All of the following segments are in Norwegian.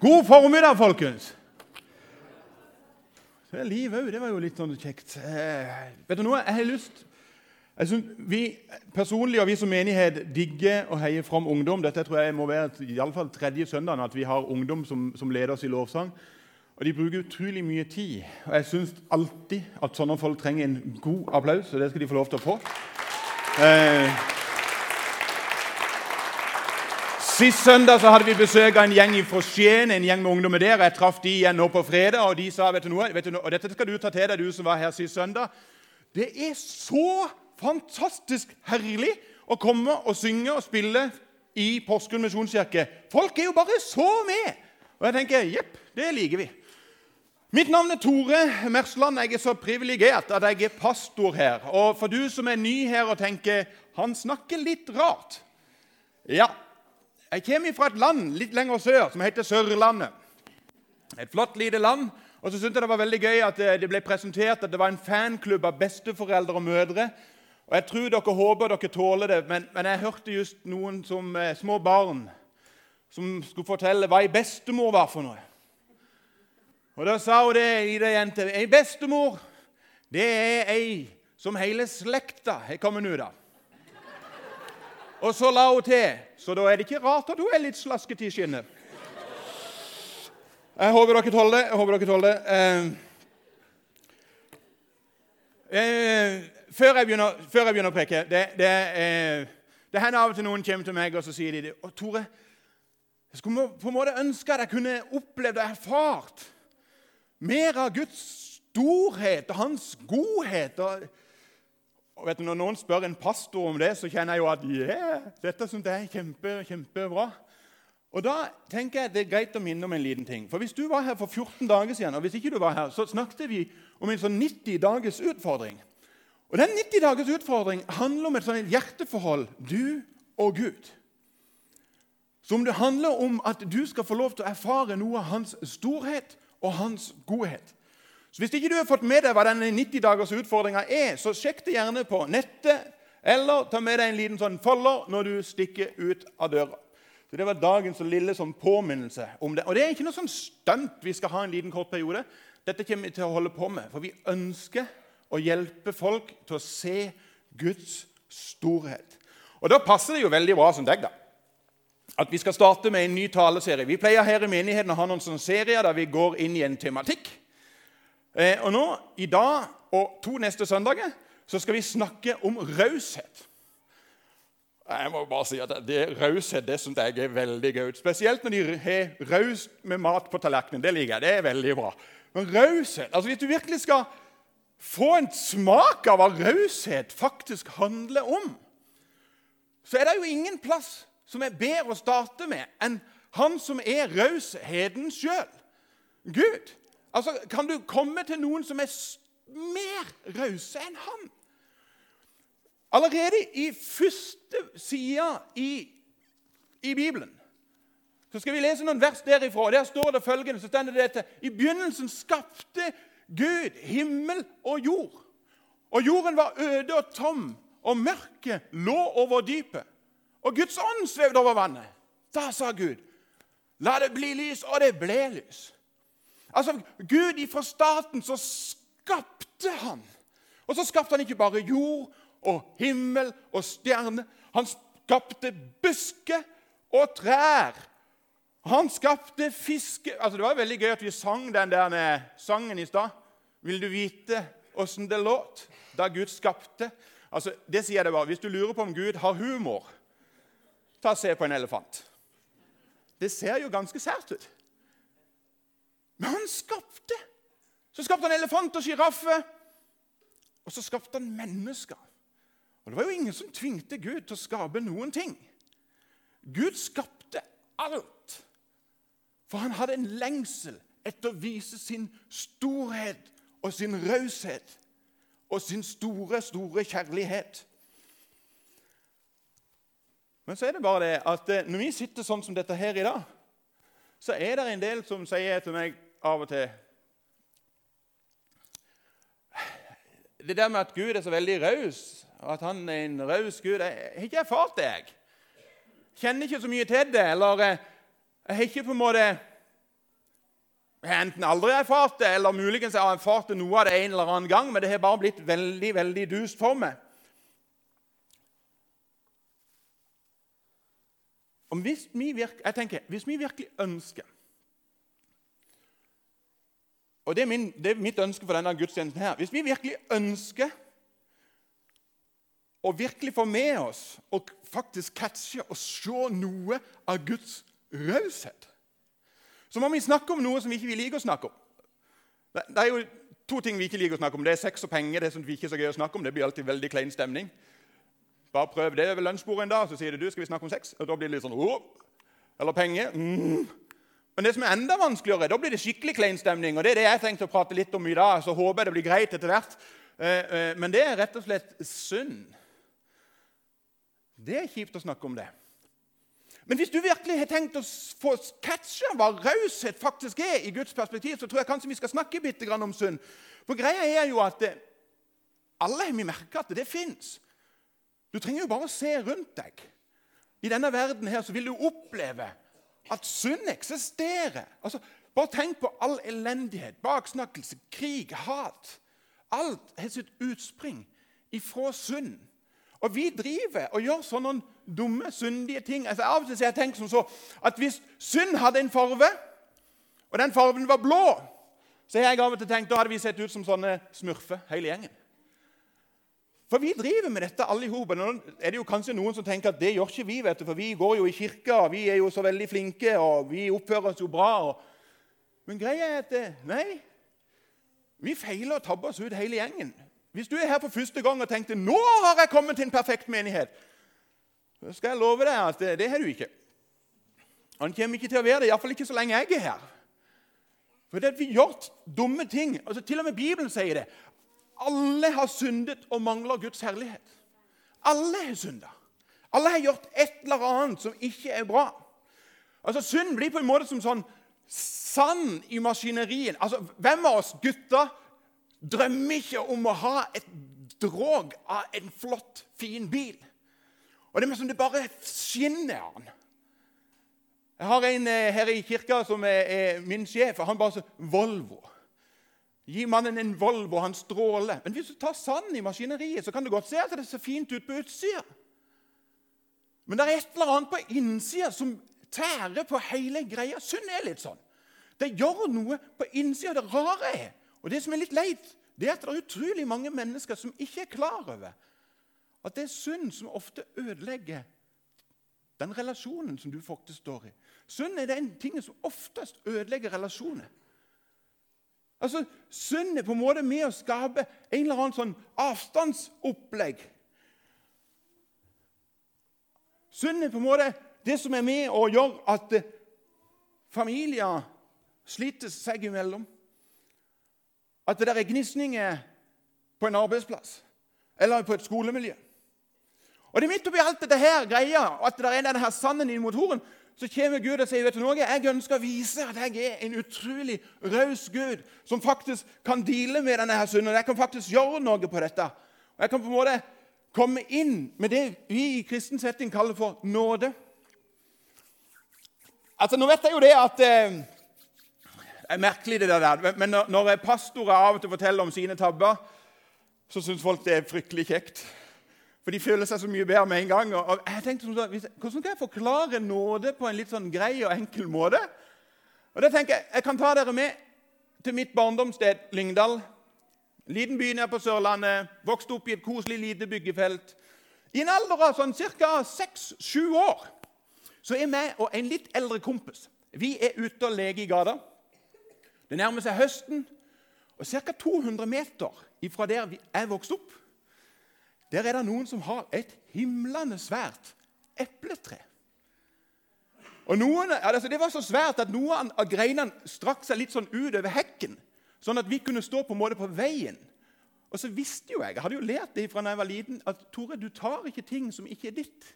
God formiddag, folkens. Så er Liv òg. Det var jo litt sånn kjekt. Eh, vet du noe? Jeg har lyst jeg synes Vi personlig og vi som menighet digger å heie fram ungdom. Dette tror jeg må være i alle fall tredje søndagen at vi har ungdom som, som leder oss i lovsang. Og De bruker utrolig mye tid. Og Jeg syns alltid at sånne folk trenger en god applaus, og det skal de få lov til å få. Eh, Sist søndag så hadde vi besøk av en gjeng fra Skien. en gjeng med ungdommer der. Jeg traff de igjen nå på fredag, og de sa vet du noe, vet du noe, og dette skal du ta til deg, du som var her sist søndag. Det er så fantastisk herlig å komme og synge og spille i Porsgrunn misjonskirke. Folk er jo bare så med! Og jeg tenker jepp, det liker vi. Mitt navn er Tore Mersland. Jeg er så privilegert at jeg er pastor her. Og for du som er ny her og tenker han snakker litt rart Ja, jeg kommer fra et land litt lenger sør som heter Sørlandet. Et flott, lite land. Og så syntes jeg det var veldig gøy at det ble presentert at det var en fanklubb av besteforeldre og mødre. Og Jeg tror dere håper dere tåler det, men, men jeg hørte just noen som eh, små barn som skulle fortelle hva ei bestemor var for noe. Og Da sa hun det i det jente. Ei bestemor, det er ei som hele slekta har kommet ut av. Og så la hun til Så da er det ikke rart at hun er litt slaskete i skinnet. Jeg håper dere tåler det. jeg håper dere tåler det. Eh, eh, før, jeg begynner, før, jeg begynner, å preke Det, det, eh, det hender av og til noen kommer til meg og så sier de, og Tore, jeg skulle på en måte ønske at jeg kunne opplevd og erfart mer av Guds storhet og hans godhet. og og vet du, Når noen spør en pastor om det, så kjenner jeg jo at yeah, dette synes jeg er kjempe, kjempebra. Og Da tenker jeg det er greit å minne om en liten ting. For Hvis du var her for 14 dager siden, og hvis ikke du var her, så snakket vi om en sånn 90 dagers utfordring. Og Den 90 dagers utfordring handler om et sånt hjerteforhold, du og Gud. Som det handler om at du skal få lov til å erfare noe av hans storhet og hans godhet. Så Hvis ikke du har fått med deg hva denne 90 dagers utfordringa er, så sjekk det gjerne på nettet, eller ta med deg en liten sånn folder når du stikker ut av døra. Så Det var dagens lille sånn påminnelse om det. Og det er ikke noe sånn stunt vi skal ha en liten kort periode. Dette kommer vi til å holde på med, for vi ønsker å hjelpe folk til å se Guds storhet. Og Da passer det jo veldig bra som deg, da at vi skal starte med en ny taleserie. Vi pleier her i menigheten å ha noen sånne serier der vi går inn i en tematikk. Eh, og nå, I dag og to neste søndager så skal vi snakke om raushet. Jeg må bare si at det Raushet det syns jeg er veldig gøy. Spesielt når de har raust med mat på tallerkenen. Det liker jeg. Det er veldig bra. Men raushet altså Hvis du virkelig skal få en smak av hva raushet faktisk handler om, så er det jo ingen plass som er bedre å starte med enn han som er rausheden sjøl. Gud. Altså, Kan du komme til noen som er mer rause enn han? Allerede i første side i, i, Bibelen så skal vi lese noen vers derifra. Der står det følgende, så stender det dette. I begynnelsen skapte Gud himmel og jord. Og jorden var øde og tom, og mørket lå over dypet. Og Guds ånd svevde over vannet. Da sa Gud, 'La det bli lys', og det ble lys. Altså, Gud ifra staten så skapte han. Og så skapte han ikke bare jord og himmel og stjerne. Han skapte busker og trær. Han skapte fiske altså Det var veldig gøy at vi sang den der sangen i stad. Vil du vite åssen det låt da Gud skapte? Altså, det sier jeg det bare. Hvis du lurer på om Gud har humor, ta og se på en elefant. Det ser jo ganske sært ut. Men han skapte. Så skapte han elefant og sjiraffe. Og så skapte han mennesker. Og Det var jo ingen som tvingte Gud til å skape noen ting. Gud skapte alt. For han hadde en lengsel etter å vise sin storhet og sin raushet og sin store, store kjærlighet. Men så er det bare det at eh, når vi sitter sånn som dette her i dag, så er det en del som sier til meg av og til Det der med at Gud er så veldig raus, at han er en raus Gud Jeg har ikke erfart det. jeg. Kjenner ikke så mye til det. Eller eh, jeg har ikke på en måte Jeg har enten aldri erfart det, eller muligens jeg har erfart det noe av det en eller annen gang, men det har bare blitt veldig veldig dust for meg. Og hvis vi virke, jeg tenker, hvis vi virkelig ønsker Og det er, min, det er mitt ønske for denne gudstjenesten her. Hvis vi virkelig ønsker å virkelig få med oss og faktisk catche og se noe av Guds raushet, så må vi snakke om noe som vi ikke liker å snakke om. Det er jo to ting vi ikke liker å snakke om. Det er sex og penger. Det er som vi ikke er så gøy å snakke om. Det blir alltid veldig klein stemning. Bare prøv det ved lunsjbordet en dag, så sier du, du skal vi snakke om sex. Og da blir det litt sånn Åh! Eller penger. Mm. Men det som er enda vanskeligere, da blir det skikkelig klein stemning. Og det er det jeg tenkte å prate litt om i dag. Så håper jeg det blir greit etter hvert. Eh, eh, men det er rett og slett synd. Det er kjipt å snakke om det. Men hvis du virkelig har tenkt å få catche hva raushet faktisk er i Guds perspektiv, så tror jeg kanskje vi skal snakke bitte grann om synd. For greia er jo at det, alle har vi merka at det fins. Du trenger jo bare å se rundt deg. I denne verden her så vil du oppleve at synd eksisterer. Altså, bare tenk på all elendighet, baksnakkelse, krig, hat. Alt har sitt utspring ifra synd. Og vi driver og gjør sånne dumme, syndige ting. Altså, av og til har jeg tenkt som så at hvis synd hadde en farve, og den farven var blå, så har jeg av og til tenkt da hadde vi sett ut som sånne smurfer, hele gjengen. For vi driver med dette alle i hop. Nå er det jo kanskje noen som tenker at det gjør ikke vi, vet du, for vi går jo i kirka, vi er jo så veldig flinke, og vi oppfører oss jo bra. Og... Men greia er at eh, nei, vi feiler og tabber oss ut hele gjengen. Hvis du er her for første gang og tenkte nå har jeg kommet til en perfekt menighet, så skal jeg love deg at det, det har du ikke. Han kommer ikke til å være det, iallfall ikke så lenge jeg er her. For det at vi gjør dumme ting altså Til og med Bibelen sier det. Alle har syndet og mangler Guds herlighet. Alle har synda. Alle har gjort et eller annet som ikke er bra. Altså, Synd blir på en måte som sånn sand i maskineriet. Altså, Hvem av oss gutter drømmer ikke om å ha et drog av en flott, fin bil? Og det er som det bare skinner av den. Jeg har en eh, her i kirka som er, er min sjef. og Han bare sier Volvo. Gi mannen en Volvo, han stråler. Men hvis du tar sand i maskineriet, så kan du godt se at det ser fint ut på utsida. Men det er et eller annet på innsida som tærer på hele greia. Synd er litt sånn. Det gjør noe på innsida. Det rare er, og det som er litt leit, det er at det er utrolig mange mennesker som ikke er klar over at det er synd som ofte ødelegger den relasjonen som du faktisk står i. Synd er den tingen som oftest ødelegger relasjoner. Altså, Synd er på en måte med å skape en eller annen sånn avstandsopplegg. Synd er på en måte det som er med å gjøre at eh, familier sliter seg imellom. At det der er gnisninger på en arbeidsplass eller på et skolemiljø. Og det er midt oppi alt dette her greia, at det er denne her sanden i motoren, så kommer Gud og sier vet du noe, jeg ønsker å vise at jeg er en utrolig raus Gud som faktisk kan deale med denne her synden. Jeg kan faktisk gjøre noe på dette. Og Jeg kan på en måte komme inn med det vi i kristen setting kaller for nåde. Altså, Nå vet jeg jo det at eh, Det er merkelig, det der. Men når, pastorer av og til forteller om sine tabber, så syns folk det er fryktelig kjekt. For de føler seg så mye bedre med en gang. Og jeg tenkte sånn, Hvordan kan jeg forklare nåde på en litt sånn grei og enkel måte? Og da tenker Jeg jeg kan ta dere med til mitt barndomssted Lyngdal. Liten by nede på Sørlandet. Vokste opp i et koselig lite byggefelt. I en alder av sånn ca. seks-sju år så er jeg og en litt eldre kompis vi er ute og leker i gata. Det nærmer seg høsten, og ca. 200 meter fra der jeg vokste opp, der er det noen som har et himlende svært epletre. Og noen, altså Det var så svært at noen av greinene strakk seg litt sånn ut over hekken, sånn at vi kunne stå på en måte på veien. Og så visste jo jeg jeg hadde jo lært det fra da jeg var liten, at Tore, du tar ikke ting som ikke er ditt.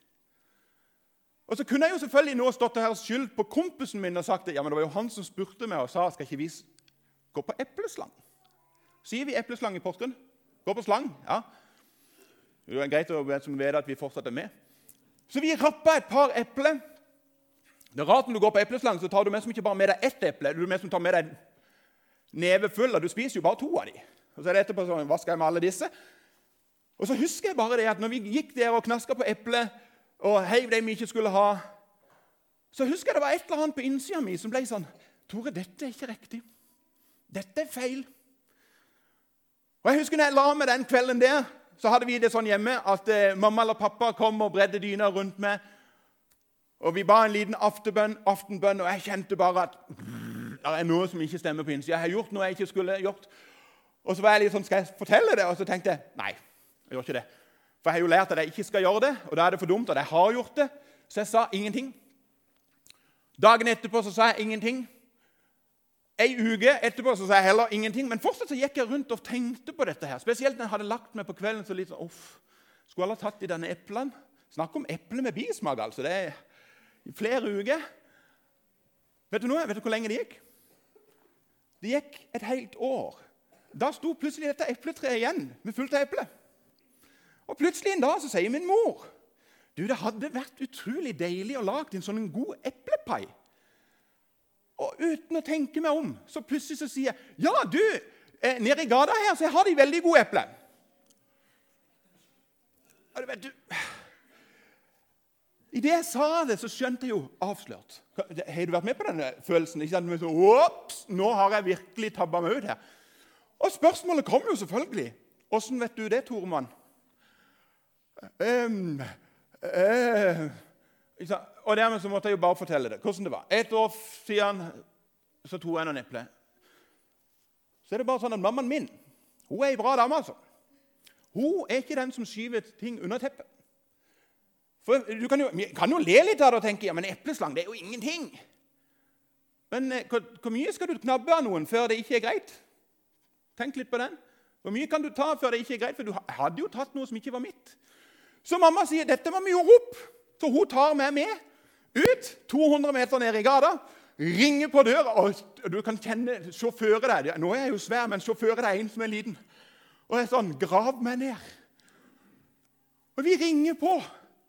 Og så kunne jeg jo selvfølgelig nå stått her skyldt på kompisen min og sagt det, ja, men det var jo han som spurte meg og sa skal ikke vi gå på epleslang. Sier vi epleslang i Porsgrunn? Gå på slang? ja. Det er greit å vite at vi fortsatt er med. Så vi rappa et par epler. Det er rart Når du går på epleslang, så tar du med som ikke bare med deg ett eple. Du med som tar med deg neve full, og du spiser jo bare to av dem. Og så er det etterpå sånn, Hva skal jeg med alle disse. Og så husker jeg bare det at når vi gikk der og knaska på eplet og heiv dem vi ikke skulle ha, så husker jeg det var et eller annet på innsida mi som ble sånn Tore, dette er ikke riktig. Dette er feil. Og jeg husker når jeg la meg den kvelden der, så hadde vi det sånn hjemme at eh, mamma eller pappa kom og bredde dyna rundt meg. Og vi ba en liten aftenbønn, aftenbønn, og jeg kjente bare at det er noe som ikke stemmer på innsida. Jeg har gjort noe jeg ikke skulle gjort. Og så var jeg litt sånn, Skal jeg fortelle det? Og så tenkte jeg nei, jeg gjør ikke det. For jeg har jo lært at jeg ikke skal gjøre det, og da er det for dumt at jeg har gjort det. Så jeg sa ingenting. Dagen etterpå så sa jeg ingenting. Ei uke etterpå så sa jeg heller ingenting. Men fortsatt så gikk jeg rundt og tenkte på dette. her. Spesielt når jeg hadde lagt meg på kvelden. så litt sånn, uff, Skulle alle tatt i denne eplene? Snakk om eple med bismak, altså. Det er i flere uker. Vet du noe? Vet du hvor lenge det gikk? Det gikk et helt år. Da sto plutselig dette epletreet igjen med fullt av eple. Og plutselig en dag så sier min mor du, det hadde vært utrolig deilig å lage en sånn god eplepai. Og uten å tenke meg om, så plutselig så sier jeg ja, du, eh, nede i gata her så har de veldig gode epler. Du du... Idet jeg sa det, så skjønte jeg jo avslørt. Har du vært med på denne følelsen? Ikke sant? Ops, nå har jeg virkelig tabba meg ut her. Og spørsmålet kom jo selvfølgelig. Åssen vet du det, Toremann? Um, uh, og dermed så måtte jeg jo bare fortelle det. hvordan det var. Et år siden så tok jeg noen epler. Så er det bare sånn at mammaen min hun er ei bra dame. altså. Hun er ikke den som skyver ting under teppet. For Du kan jo, kan jo le litt av det og tenke ja, men epleslang det er jo ingenting. Men eh, hvor, hvor, mye skal du knabbe av noen før det ikke er greit? Tenk litt på den. Hvor mye kan du ta før det ikke er greit? For du hadde jo tatt noe som ikke var mitt. Så mamma sier dette må vi gjøre opp. Så hun tar meg med ut 200 meter ned i gata, ringer på døra, og du kan kjenne sjåføret der. Nå er jeg jo svær, men sjåføret er en som er liten. Og jeg sånn Grav meg ned. Og vi ringer på,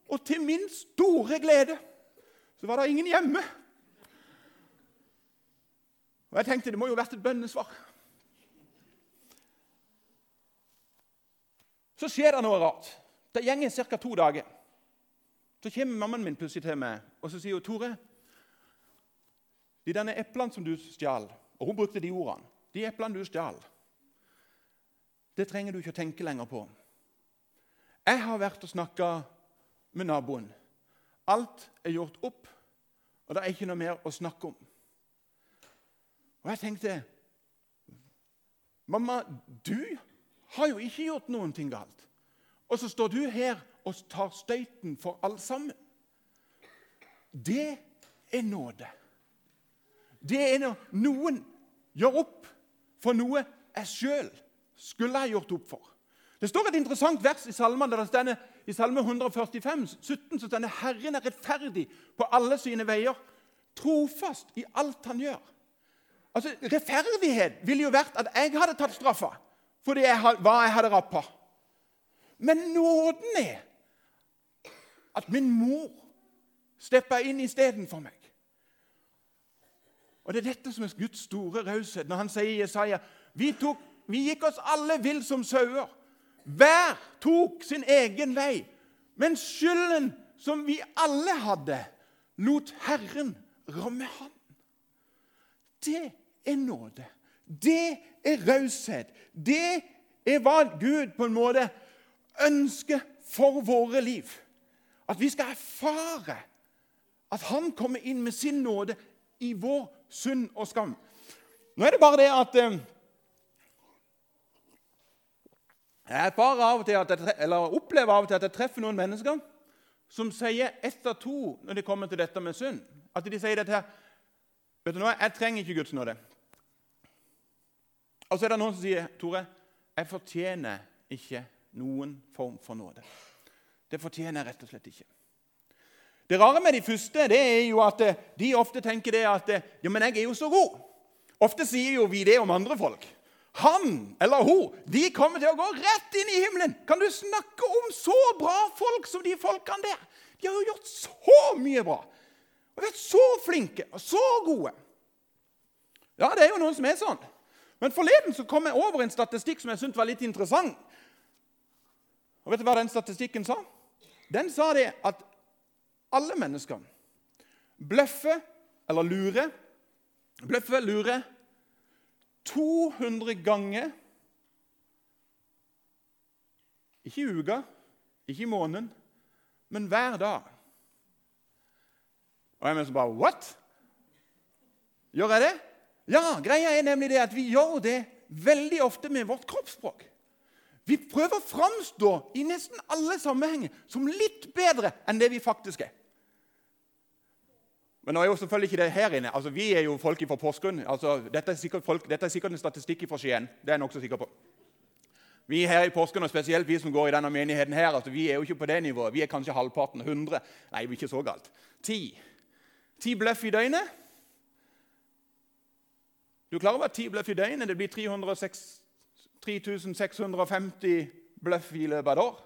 og til min store glede så var det ingen hjemme. Og jeg tenkte det må jo vært et bønnesvar. Så skjer det noe rart. Det går ca. to dager. Så kommer mammaen min plutselig til meg og så sier hun, 'Tore, de denne eplene som du stjal' Og hun brukte de ordene. 'De eplene du stjal, det trenger du ikke å tenke lenger på.' 'Jeg har vært og snakka med naboen. Alt er gjort opp, og det er ikke noe mer å snakke om.' Og jeg tenkte 'Mamma, du har jo ikke gjort noen ting galt.' Og så står du her og tar støyten for alle sammen. Det er nåde. Det er når noen gjør opp for noe jeg sjøl skulle ha gjort opp for. Det står et interessant vers i salmen, der det stender, i Salme 145, 17, så stender Herren er rettferdig på alle sine veier, trofast i alt han gjør. Altså, Rettferdighet ville jo vært at jeg hadde tatt straffa for hva jeg hadde rappa. Men nåden er at min mor steppa inn istedenfor meg. Og Det er dette som er Guds store raushet når han sier i Jesaja vi, tok, vi gikk oss alle vill som sauer. Hver tok sin egen vei. Men skylden som vi alle hadde, lot Herren ramme han. Det er nåde. Det er raushet. Det er hva Gud på en måte ønsker for våre liv. At vi skal erfare at Han kommer inn med sin nåde i vår synd og skam. Nå er det bare det at eh, Jeg jeg, opplever av og til at jeg treffer noen mennesker som sier ett av to når de kommer til dette med synd. At de sier dette her Vet du noe, jeg trenger ikke Guds nåde. Og så er det noen som sier Tore, jeg fortjener ikke noen form for nåde. Det fortjener jeg rett og slett ikke. Det rare med de første det er jo at eh, de ofte tenker det at eh, ja, men jeg er jo så god. Ofte sier jo vi det om andre folk. Han eller hun de kommer til å gå rett inn i himmelen. Kan du snakke om så bra folk som de folkene der? De har jo gjort så mye bra. Og vært så flinke og så gode. Ja, det er jo noen som er sånn. Men forleden så kom jeg over en statistikk som jeg syntes var litt interessant. Og Vet du hva den statistikken sa? Den sa det at alle mennesker bløffer eller lurer Bløffer, lurer 200 ganger Ikke i uka, ikke i måneden, men hver dag. Og jeg mener så bare What? Gjør jeg det? Ja, greia er nemlig det at vi gjør det veldig ofte med vårt kroppsspråk. Vi prøver å framstå i nesten alle sammenhenger som litt bedre enn det vi faktisk er. Men nå er jo selvfølgelig ikke det her inne. Altså, Vi er jo folk fra Porsgrunn. Altså, dette, er folk, dette er sikkert en statistikk fra Skien. Det er jeg nokså sikker på. Vi her i Porsgrunn, og spesielt vi som går i denne menigheten her, altså, vi er jo ikke på det nivået. Vi er kanskje halvparten. 100. Nei, vi er ikke så galt. Ti. Ti bløff i døgnet. Du klarer å over ti bløff i døgnet det blir 306, 3650 bløff i løpet av et år?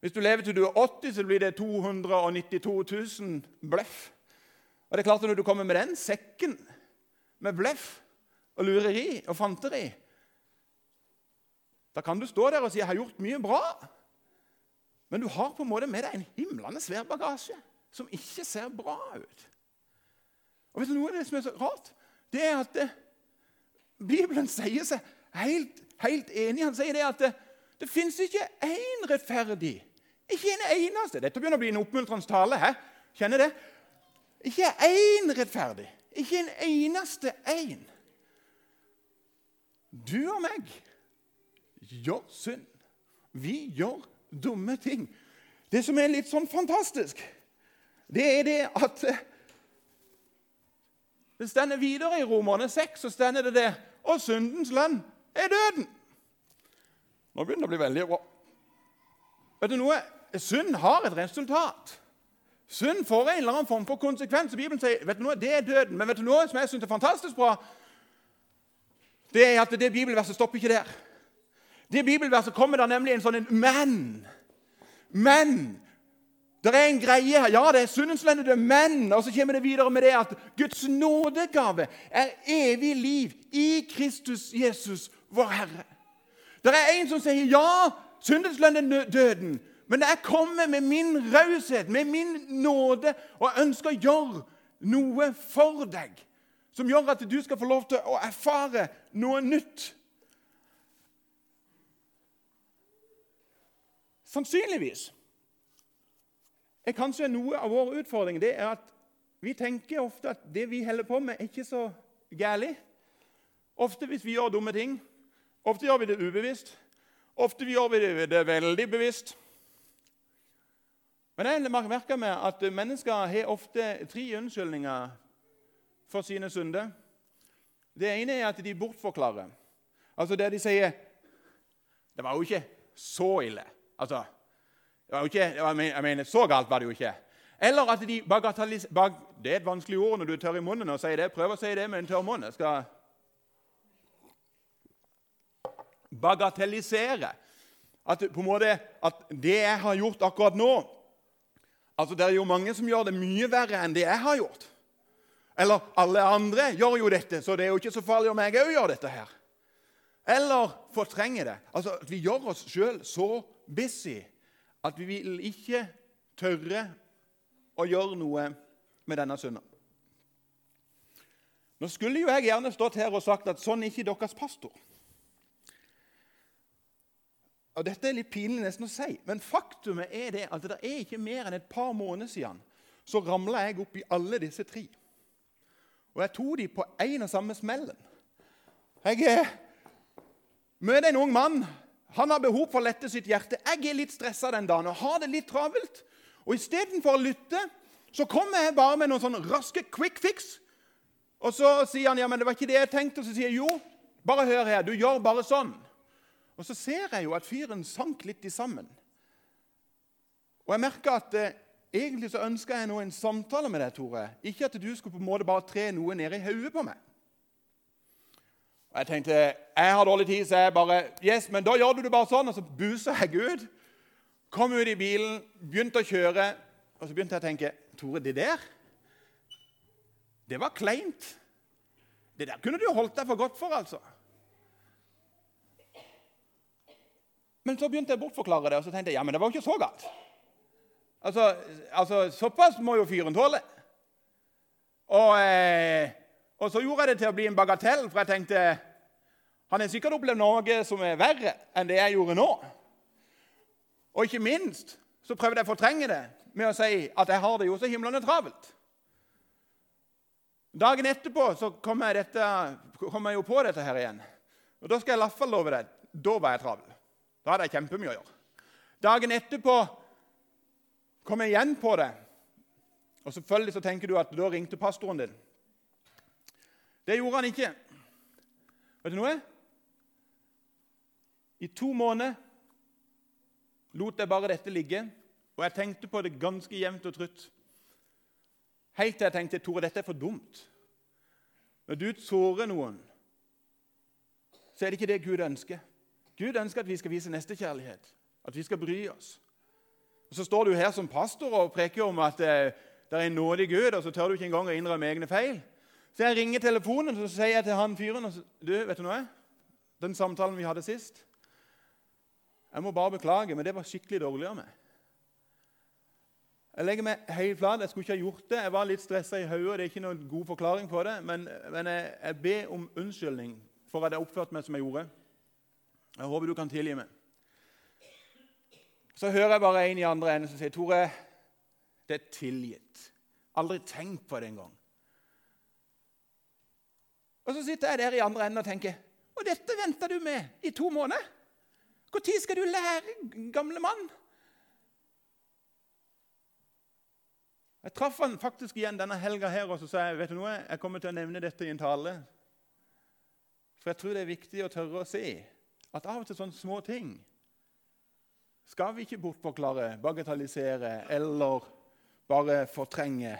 Hvis du lever til du er 80, så blir det 292 000 bløff. Og det er klart at Når du kommer med den sekken med bløff og lureri og fanteri, da kan du stå der og si 'jeg har gjort mye bra', men du har på en måte med deg en himlende svær bagasje som ikke ser bra ut. Og vet du noe av det som er så rart? Det er at det, Bibelen sier seg helt, helt enig. Han sier det at det, det fins ikke én rettferdig. Ikke en eneste. Dette begynner å bli en oppmuntrende tale. He? Kjenner det? Ikke én rettferdig. Ikke en eneste én. Du og meg gjør synd. Vi gjør dumme ting. Det som er litt sånn fantastisk, det er det at eh, Det stender videre i Romerne 6 så stender det det Og syndens lønn er døden. Nå begynner det å bli veldig bra. Vet du noe? Synd har et resultat. Synd får en eller annen form for konsekvens. Bibelen sier vet du noe? det er døden. Men vet du noe som jeg syns er fantastisk bra? Det er at det bibelverset stopper ikke der. Det bibelverset kommer da nemlig en sånn en men. Men det er en greie her. Ja, det er syndens lende, men Og så kommer det videre med det at Guds nådegave er evig liv i Kristus Jesus, vår Herre. Det er en som sier ja, syndens lønn er døden. Men jeg kommer med min raushet, med min nåde, og ønsker å gjøre noe for deg som gjør at du skal få lov til å erfare noe nytt. Sannsynligvis er kanskje noe av vår utfordring det er at vi tenker ofte at det vi holder på med, er ikke så galt. Ofte hvis vi gjør dumme ting, ofte gjør vi det ubevisst. Ofte gjør vi det veldig bevisst. Men jeg merker meg at mennesker har ofte tre unnskyldninger for sine synder. Det ene er at de bortforklarer. Altså det de sier 'Det var jo ikke så ille'. Altså, det var jo ikke, jeg mener, Så galt var det jo ikke. Eller at de bagatelliserer bag, Det er et vanskelig ord når du er tørr i munnen og sier det. Prøv å si det med en tørr munn. Jeg skal bagatellisere. At, på en måte, at det jeg har gjort akkurat nå Altså, Det er jo mange som gjør det mye verre enn det jeg har gjort. Eller alle andre gjør jo dette, så det er jo ikke så farlig om jeg òg gjør dette her. Eller fortrenge det. Altså, at Vi gjør oss sjøl så busy at vi vil ikke tørre å gjøre noe med denne synda. Nå skulle jo jeg gjerne stått her og sagt at sånn er ikke deres pastor. Og Dette er litt pinlig nesten å si, men faktumet er det at det er ikke mer enn et par måneder siden så ramla jeg opp i alle disse tre. Og jeg tok dem på én og samme smellen. Jeg møter en ung mann. Han har behov for å lette sitt hjerte. Jeg er litt stressa den dagen og har det litt travelt. Og istedenfor å lytte så kommer jeg bare med noen sånne raske quick fix. Og så sier han ja, men det var ikke det jeg tenkte. Og så sier jeg jo, bare hør her, du gjør bare sånn. Og så ser jeg jo at fyren sank litt i sammen. Og jeg merker at eh, egentlig så ønsker jeg nå en samtale med deg, Tore. Ikke at du skulle på en måte bare tre noe ned i hodet på meg. Og Jeg tenkte jeg har dårlig tid, så jeg bare Yes, men da gjør du det bare sånn. Og så buser jeg ut. Kom ut i bilen, begynte å kjøre. Og så begynte jeg å tenke Tore, det der Det var kleint. Det der kunne du holdt deg for godt for, altså. Men så begynte jeg å bortforklare det, og så tenkte jeg ja, men det var jo ikke så galt. Altså, altså Såpass må jo fyren tåle. Og, eh, og, så gjorde jeg det til å bli en bagatell, for jeg tenkte han har sikkert opplevd noe som er verre enn det jeg gjorde nå. Og ikke minst så prøvde jeg å fortrenge det med å si at jeg har det jo så himlende travelt. Dagen etterpå så kom jeg, dette, kom jeg jo på dette her igjen. Og Da skal jeg i hvert fall love deg da var jeg travel. Da hadde jeg kjempemye å gjøre. Dagen etterpå kom jeg igjen på det. Og selvfølgelig så tenker du at da ringte pastoren din. Det gjorde han ikke. Vet du noe? I to måneder lot jeg bare dette ligge, og jeg tenkte på det ganske jevnt og trutt. Helt til jeg tenkte Tore, dette er for dumt. Når du sårer noen, så er det ikke det Gud ønsker. Gud ønsker at vi skal vise nestekjærlighet, at vi skal bry oss. Og Så står du her som pastor og preker om at eh, det er en nådig Gud, og så tør du ikke engang å innrømme egne feil. Så jeg ringer telefonen og så sier jeg til han fyren og så, du, vet du noe? Den samtalen vi hadde sist Jeg må bare beklage, men det var skikkelig dårlig av meg. Jeg legger meg helt flat. Jeg skulle ikke ha gjort det. Jeg var litt stressa i hodet. Det er ikke noen god forklaring på det, men, men jeg, jeg ber om unnskyldning for at jeg oppførte meg som jeg gjorde. Jeg håper du kan tilgi meg. Så hører jeg bare en i andre enden som sier Tore, det er tilgitt. Aldri tenkt på det engang. Og så sitter jeg der i andre enden og tenker Og dette venter du med i to måneder? Når skal du lære, gamle mann? Jeg traff han faktisk igjen denne helga her og så sa jeg, vet du noe, jeg kommer til å nevne dette i en tale. For jeg tror det er viktig å tørre å se at av og til sånne små ting skal vi ikke bortforklare, bagatellisere eller bare fortrenge.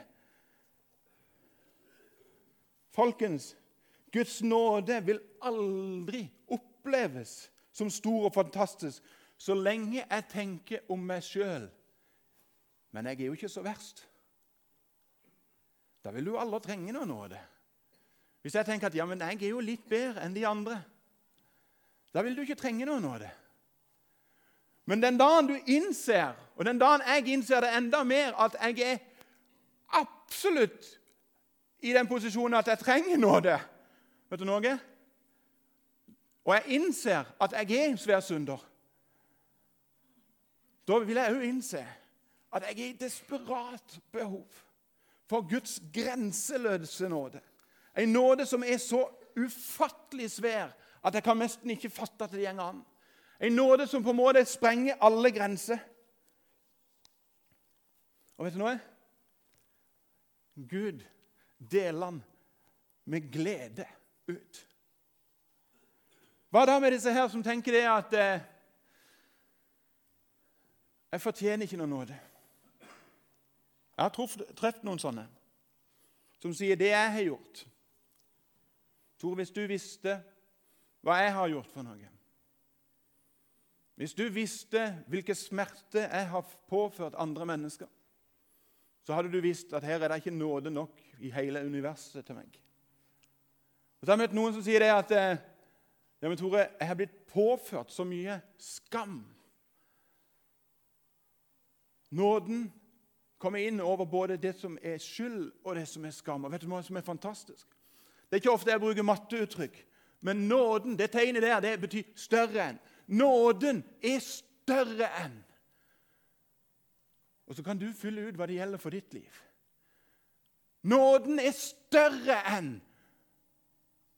Folkens, Guds nåde vil aldri oppleves som stor og fantastisk så lenge jeg tenker om meg sjøl. Men jeg er jo ikke så verst. Da vil du aldri trenge noe nåde. Hvis jeg tenker at ja, men jeg er jo litt bedre enn de andre, da vil du ikke trenge noe nåde. Men den dagen du innser, og den dagen jeg innser det enda mer, at jeg er absolutt i den posisjonen at jeg trenger nåde Vet du noe? Og jeg innser at jeg er en svær synder. Da vil jeg òg innse at jeg er i desperat behov for Guds grenseløse nåde. En nåde som er så ufattelig svær at jeg kan nesten ikke fatte at det går an. En nåde som på en måte sprenger alle grenser. Og vet du noe? Gud deler han med glede ut. Hva da med disse her som tenker det at eh, Jeg fortjener ikke noen nåde. Jeg har truffet noen sånne som sier det jeg har gjort. Tore, hvis du visste hva jeg har gjort for noe Hvis du visste hvilke smerter jeg har påført andre mennesker, så hadde du visst at her er det ikke nåde nok i hele universet til meg. Og så har jeg møtt noen som sier det at eh, ja, men Tore, jeg har blitt påført så mye skam. Nåden kommer inn over både det som er skyld, og det som er skam. Og vet du hva som er fantastisk? Det er ikke ofte jeg bruker matteuttrykk, men nåden, det tegnet der, det betyr større enn. Nåden er større enn. Og så kan du fylle ut hva det gjelder for ditt liv. Nåden er større enn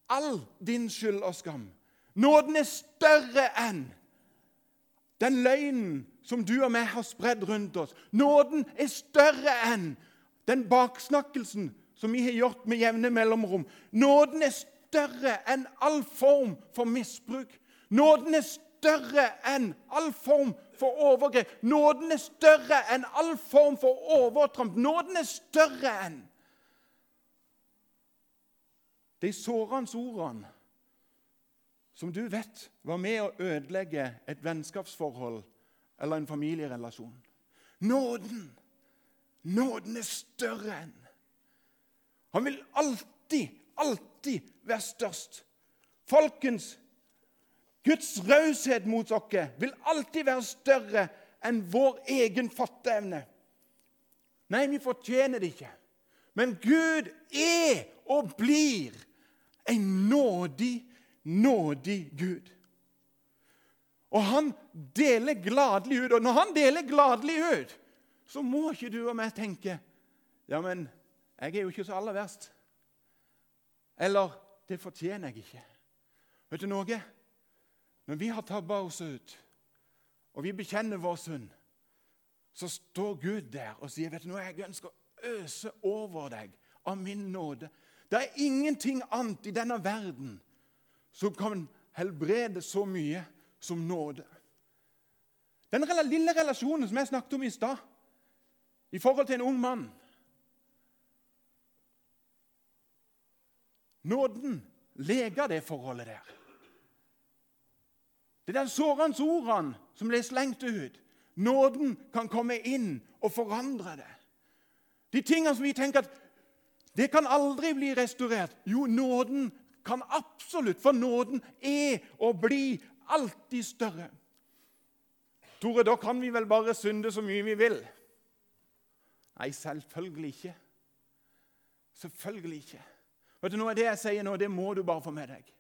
all din skyld og skam. Nåden er større enn den løgnen som du og meg har spredd rundt oss. Nåden er større enn den baksnakkelsen som vi har gjort med jevne mellomrom. Nåden er større enn all form for misbruk. Nåden er større enn all form for overgrep. Nåden er større enn all form for overtramp. Nåden er større enn de sårende ordene som du vet var med å ødelegge et vennskapsforhold eller en familierelasjon. Nåden, nåden er større enn Han vil alltid, alltid være størst. Folkens, Guds raushet mot oss vil alltid være større enn vår egen fatteevne. Nei, vi fortjener det ikke. Men Gud er og blir en nådig, nådig Gud. Og han deler gladelig ut. Og når han deler gladelig ut, så må ikke du og meg tenke ja, men jeg er jo ikke så aller verst. Eller det fortjener jeg ikke. Vet du noe? Når vi har tabba oss ut, og vi bekjenner vår synd, så står Gud der og sier vet du noe, jeg ønsker å øse over deg av min nåde. Det er ingenting annet i denne verden som kan helbrede så mye som nåde. Den lille relasjonen som jeg snakket om i stad, i forhold til en ung mann Nåden leger det forholdet der. Det er den sårende ordene som ble slengt ut. Nåden kan komme inn og forandre det. De tingene som vi tenker at det kan aldri bli restaurert. Jo, nåden kan absolutt, for nåden er og blir alltid større. Tore, da kan vi vel bare synde så mye vi vil? Nei, selvfølgelig ikke. Selvfølgelig ikke. Vet du, Noe av det jeg sier nå, det må du bare få med deg.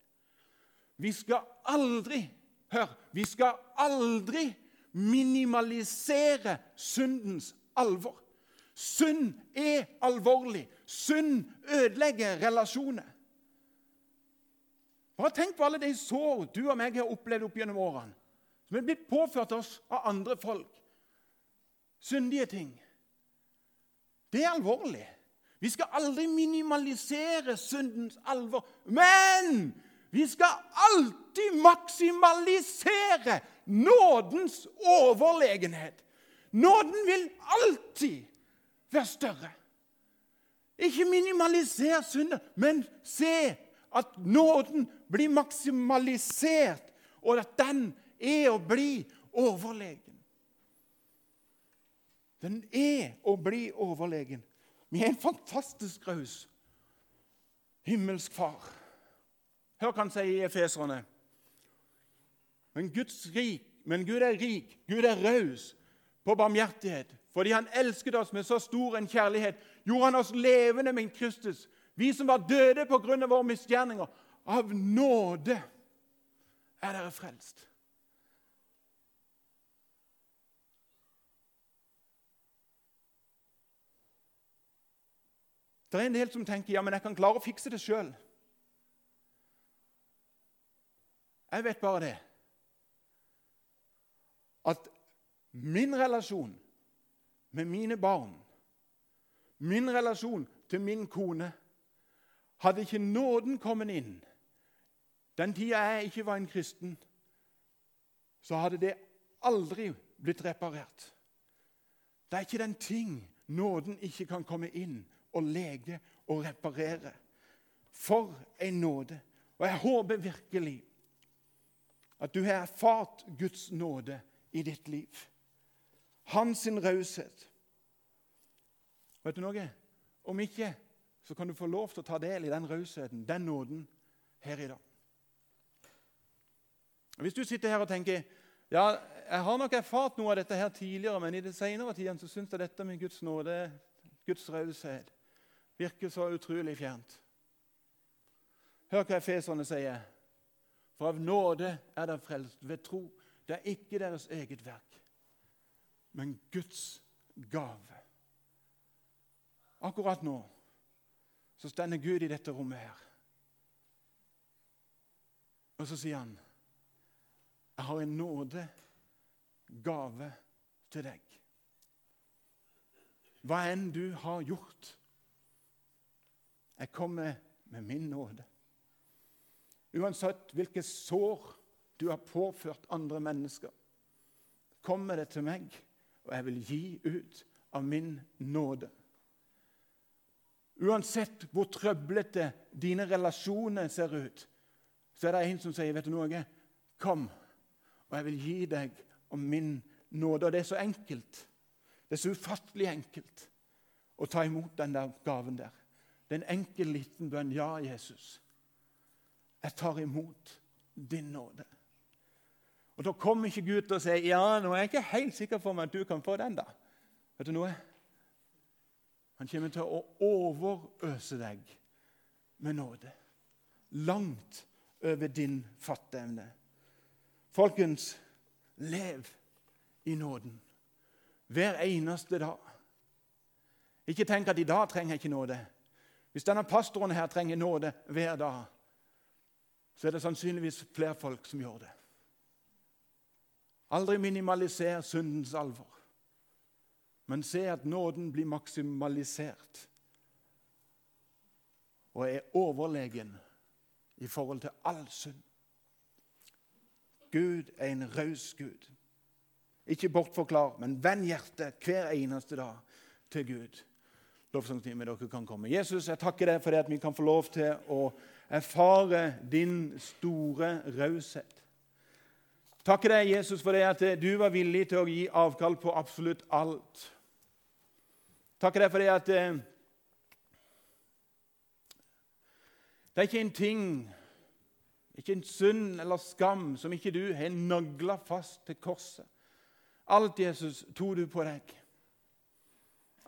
Vi skal aldri Hør! Vi skal aldri minimalisere syndens alvor. Synd er alvorlig. Synd ødelegger relasjoner. Bare tenk på alle de sår du og meg har opplevd opp gjennom årene, som er blitt påført oss av andre folk. Syndige ting. Det er alvorlig. Vi skal aldri minimalisere syndens alvor. Men vi skal alltid maksimalisere nådens overlegenhet. Nåden vil alltid være større. Ikke minimalisere synden, men se at nåden blir maksimalisert, og at den er og blir overlegen. Den er og blir overlegen. Vi er en fantastisk raus himmelsk far. Hør hva han sier i Efeserne. Men, men Gud er rik, Gud er raus på barmhjertighet. Fordi han elsket oss med så stor en kjærlighet, gjorde han oss levende med Kristus. Vi som var døde pga. våre misgjerninger. Av nåde er dere frelst. Det er en del som tenker ja, men jeg kan klare å fikse det sjøl. Jeg vet bare det at min relasjon med mine barn, min relasjon til min kone Hadde ikke nåden kommet inn den tida jeg ikke var en kristen, så hadde det aldri blitt reparert. Det er ikke den ting nåden ikke kan komme inn og lege og reparere. For en nåde! Og jeg håper virkelig at du har erfart Guds nåde i ditt liv. Hans raushet. Vet du noe? Om ikke så kan du få lov til å ta del i den rausheten, den nåden, her i dag. Hvis du sitter her og tenker ja, jeg har nok erfart noe av dette her tidligere, men i det senere tiden så syns jeg dette med Guds nåde, Guds raushet, virker så utrolig fjernt. Hør hva Efeserne sier. For av nåde er dere frelst ved tro. Det er ikke deres eget verk, men Guds gave. Akkurat nå så stender Gud i dette rommet her. Og så sier han, 'Jeg har en nåde, gave, til deg.' Hva enn du har gjort, jeg kommer med min nåde. Uansett hvilke sår du har påført andre mennesker, kommer det til meg, og jeg vil gi ut av min nåde. Uansett hvor trøblete dine relasjoner ser ut, så er det en som sier, 'Vet du noe? Kom, og jeg vil gi deg om min nåde.' Og det er så enkelt. Det er så ufattelig enkelt å ta imot den der gaven der. Det er en enkel, liten bønn. Ja, Jesus, jeg tar imot din nåde. Og Da kommer ikke Gud til å si ja, nå er jeg ikke helt sikker meg at du kan få den. da. Vet du noe? Han kommer til å overøse deg med nåde. Langt over din fatteevne. Folkens, lev i nåden hver eneste dag. Ikke tenk at i dag trenger jeg ikke nåde. Hvis denne pastoren her trenger nåde hver dag, så er det sannsynligvis flere folk som gjør det. Aldri minimaliser syndens alvor, men se at nåden blir maksimalisert og er overlegen i forhold til all synd. Gud er en raus Gud. Ikke bortforklar, men vend hjertet hver eneste dag til Gud. Lovsangstimen dere kan komme. Jesus, jeg takker deg for det at vi kan få lov til å erfare din store raushet. Takker deg, Jesus, for det at du var villig til å gi avkall på absolutt alt. Takker deg for det at eh, det er ikke en ting, ikke en synd eller skam, som ikke du har nagla fast til korset. Alt, Jesus, tok du på deg.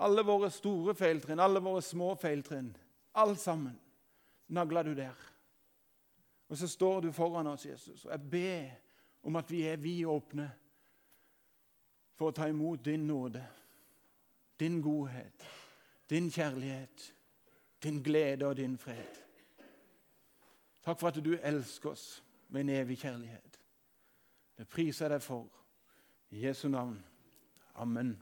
Alle våre store feiltrinn, alle våre små feiltrinn. Alt sammen nagla du der. Og så står du foran oss, Jesus, og jeg ber om at vi er vidåpne for å ta imot din nåde, din godhet, din kjærlighet, din glede og din fred. Takk for at du elsker oss med en evig kjærlighet. Det priser jeg deg for. I Jesu navn. Amen.